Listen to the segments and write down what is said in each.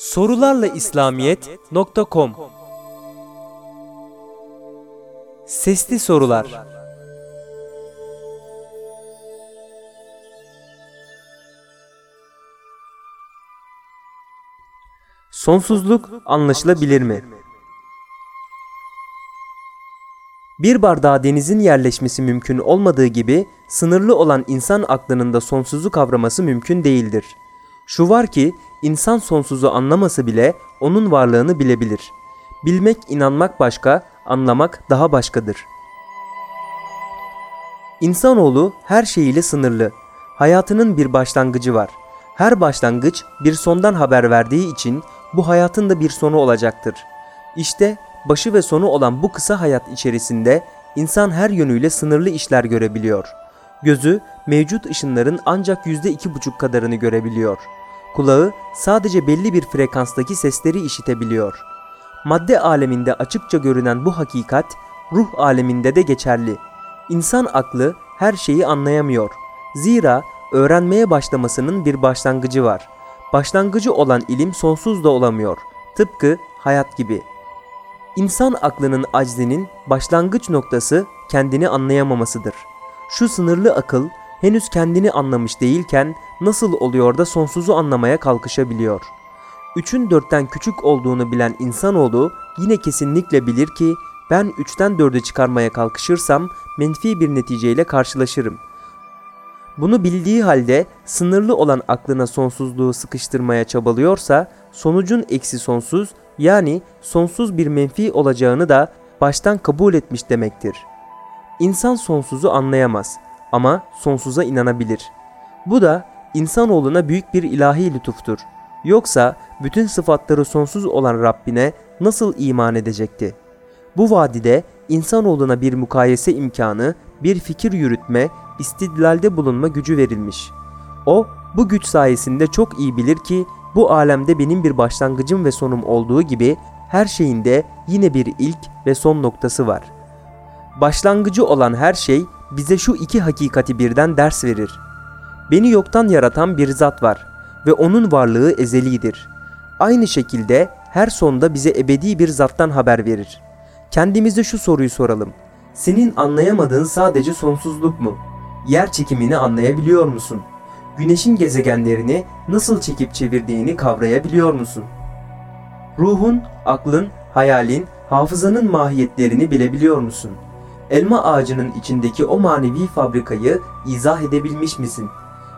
Sorularla İslamiyet.com Sesli Sorular Sonsuzluk anlaşılabilir mi? Bir bardağa denizin yerleşmesi mümkün olmadığı gibi sınırlı olan insan aklının da sonsuzu kavraması mümkün değildir. Şu var ki insan sonsuzu anlaması bile onun varlığını bilebilir. Bilmek, inanmak başka, anlamak daha başkadır. İnsanoğlu her şeyiyle sınırlı. Hayatının bir başlangıcı var. Her başlangıç bir sondan haber verdiği için bu hayatın da bir sonu olacaktır. İşte başı ve sonu olan bu kısa hayat içerisinde insan her yönüyle sınırlı işler görebiliyor. Gözü mevcut ışınların ancak yüzde iki buçuk kadarını görebiliyor. Kulağı sadece belli bir frekanstaki sesleri işitebiliyor. Madde aleminde açıkça görünen bu hakikat ruh aleminde de geçerli. İnsan aklı her şeyi anlayamıyor. Zira öğrenmeye başlamasının bir başlangıcı var. Başlangıcı olan ilim sonsuz da olamıyor. Tıpkı hayat gibi. İnsan aklının aczinin başlangıç noktası kendini anlayamamasıdır. Şu sınırlı akıl henüz kendini anlamış değilken nasıl oluyor da sonsuzu anlamaya kalkışabiliyor? Üçün dörtten küçük olduğunu bilen insanoğlu yine kesinlikle bilir ki ben üçten dördü çıkarmaya kalkışırsam menfi bir neticeyle karşılaşırım. Bunu bildiği halde sınırlı olan aklına sonsuzluğu sıkıştırmaya çabalıyorsa sonucun eksi sonsuz yani sonsuz bir menfi olacağını da baştan kabul etmiş demektir. İnsan sonsuzu anlayamaz ama sonsuza inanabilir. Bu da insanoğluna büyük bir ilahi lütuftur. Yoksa bütün sıfatları sonsuz olan Rabbine nasıl iman edecekti? Bu vadide insanoğluna bir mukayese imkanı, bir fikir yürütme, istidlalde bulunma gücü verilmiş. O bu güç sayesinde çok iyi bilir ki bu alemde benim bir başlangıcım ve sonum olduğu gibi her şeyinde yine bir ilk ve son noktası var. Başlangıcı olan her şey bize şu iki hakikati birden ders verir. Beni yoktan yaratan bir zat var ve onun varlığı ezelidir. Aynı şekilde her sonda bize ebedi bir zattan haber verir. Kendimize şu soruyu soralım. Senin anlayamadığın sadece sonsuzluk mu? Yer çekimini anlayabiliyor musun? Güneşin gezegenlerini nasıl çekip çevirdiğini kavrayabiliyor musun? Ruhun, aklın, hayalin, hafızanın mahiyetlerini bilebiliyor musun? Elma ağacının içindeki o manevi fabrikayı izah edebilmiş misin?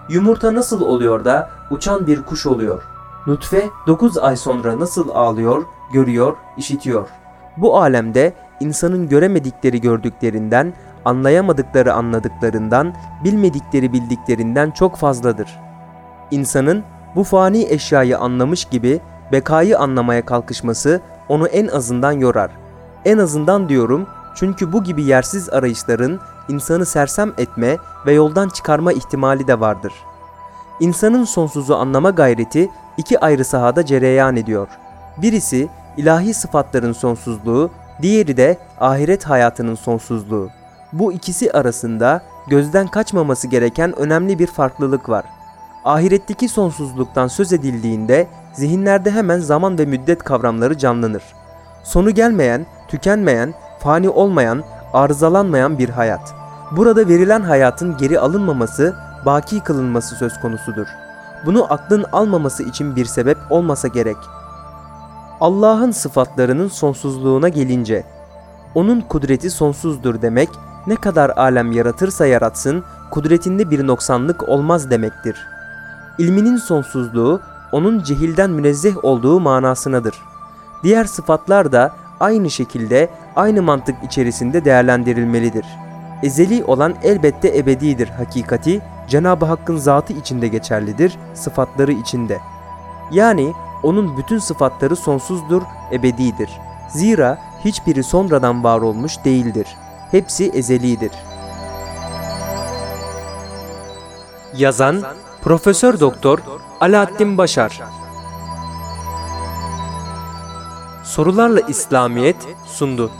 Yumurta nasıl oluyor da uçan bir kuş oluyor? Nutfe 9 ay sonra nasıl ağlıyor, görüyor, işitiyor? Bu alemde insanın göremedikleri gördüklerinden, anlayamadıkları anladıklarından, bilmedikleri bildiklerinden çok fazladır. İnsanın bu fani eşyayı anlamış gibi bekayı anlamaya kalkışması onu en azından yorar. En azından diyorum çünkü bu gibi yersiz arayışların insanı sersem etme ve yoldan çıkarma ihtimali de vardır. İnsanın sonsuzu anlama gayreti iki ayrı sahada cereyan ediyor. Birisi ilahi sıfatların sonsuzluğu, diğeri de ahiret hayatının sonsuzluğu. Bu ikisi arasında gözden kaçmaması gereken önemli bir farklılık var. Ahiretteki sonsuzluktan söz edildiğinde zihinlerde hemen zaman ve müddet kavramları canlanır. Sonu gelmeyen, tükenmeyen, fani olmayan, arızalanmayan bir hayat. Burada verilen hayatın geri alınmaması, baki kılınması söz konusudur. Bunu aklın almaması için bir sebep olmasa gerek. Allah'ın sıfatlarının sonsuzluğuna gelince, onun kudreti sonsuzdur demek, ne kadar alem yaratırsa yaratsın, kudretinde bir noksanlık olmaz demektir. İlminin sonsuzluğu, onun cehilden münezzeh olduğu manasınadır. Diğer sıfatlar da aynı şekilde aynı mantık içerisinde değerlendirilmelidir. Ezeli olan elbette ebedidir hakikati Cenab-ı Hakk'ın zatı içinde geçerlidir, sıfatları içinde. Yani onun bütün sıfatları sonsuzdur, ebedidir. Zira hiçbiri sonradan var olmuş değildir. Hepsi ezelidir. Yazan Profesör Doktor Alaaddin Başar Sorularla İslamiyet sundu.